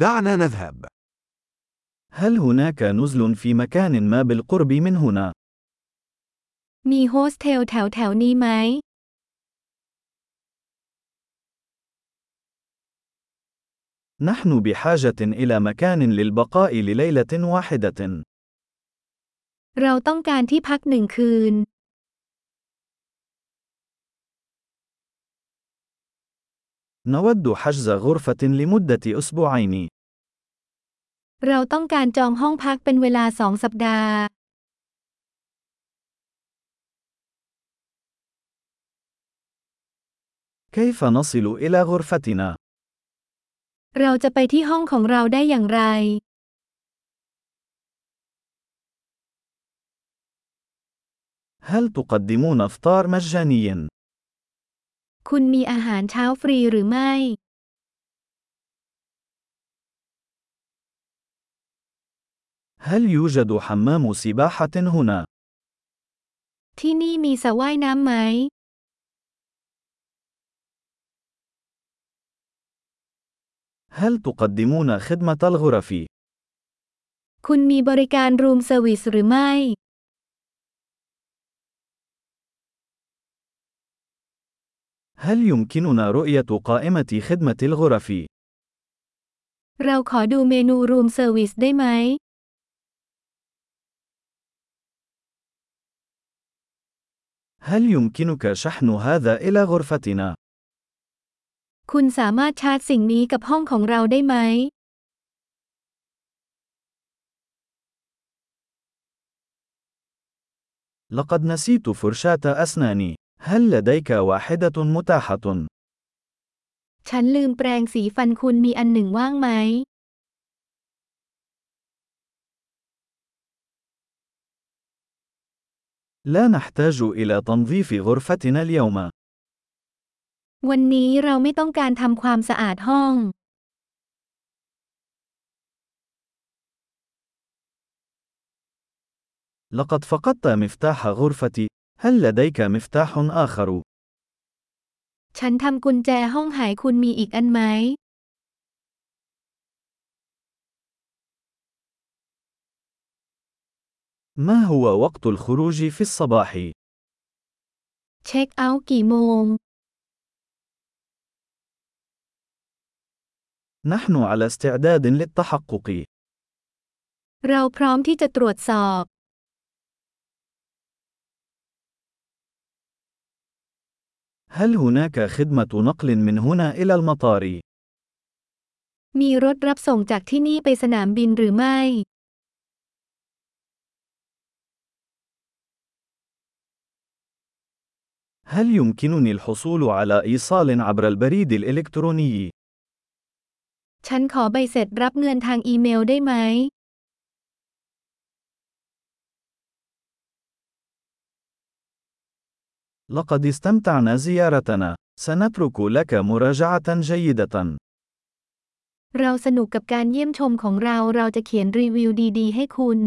دعنا نذهب. هل هناك نزل في مكان ما بالقرب من هنا؟ มีโฮสเทลแถวแถวนี้ไหม نحن بحاجة إلى مكان للبقاء لليلة واحدة. เราต้องการที่พักหนึ่งคืน نود حجز غرفة لمدة أسبوعين. เราต้องการจองห้องพักเป็นเวลาสองสัปดาห์ كيف نصل إلى غرفتنا؟ เราจะไปที่ห้องของเราได้อย่างไร هل تقدمون إفطار مجاني؟ คุณมีอาหารเช้าฟรีหรือไม่ هل يوجد حمام سباحة هنا؟ ที่นี่มีสระว่ายน้ำไหม هل تقدمون خدمة الغرف؟ คุณมีบริการรูมเซอร์วิสหรือไม่ هل يمكننا رؤية قائمة خدمة الغرف؟ เราขอดูเมนูรูมเซอร์วิสได้ไหม هل يمكنك شحن هذا إلى غرفتنا؟ คุณสามารถชาร์จสิ่งนี้กับห้องของเราได้ไหม لقد نسيت فرشاة أسناني. هل لديك واحدة متاحة؟ ฉันลืมแปรงสีฟันคุณมีอันหนึ่งว่างไหม لا نحتاج إلى تنظيف غرفتنا اليوم. วันนี้เราไม่ต้องการทำความสะอาดห้อง لقد فقدت مفتاح غرفتي. هل لديك مفتاح آخر؟ ฉันทำกุญแจห้องหายคุณมีอีกอันไหม ما هو وقت الخروج في الصباح؟ เช็คเอาท์กี่โมง نحن على استعداد للتحقق. เราพร้อมที่จะตรวจสอบ هل هناك خدمة نقل من هنا إلى المطار؟ มีรถรับส่งจากที่นี่ไปสนามบินหรือไม่ هل يمكنني الحصول على إيصال عبر البريد الإلكتروني؟ ฉันขอใบเสร็จรับเงินทางอีเมลได้ไหม لقد استمتعنا زيارتنا. سنترك لك مراجعة جيدة. เราสนุกกับการเยี่ยมชมของเรา เราจะเขียนรีวิวดีๆ ให้คุณ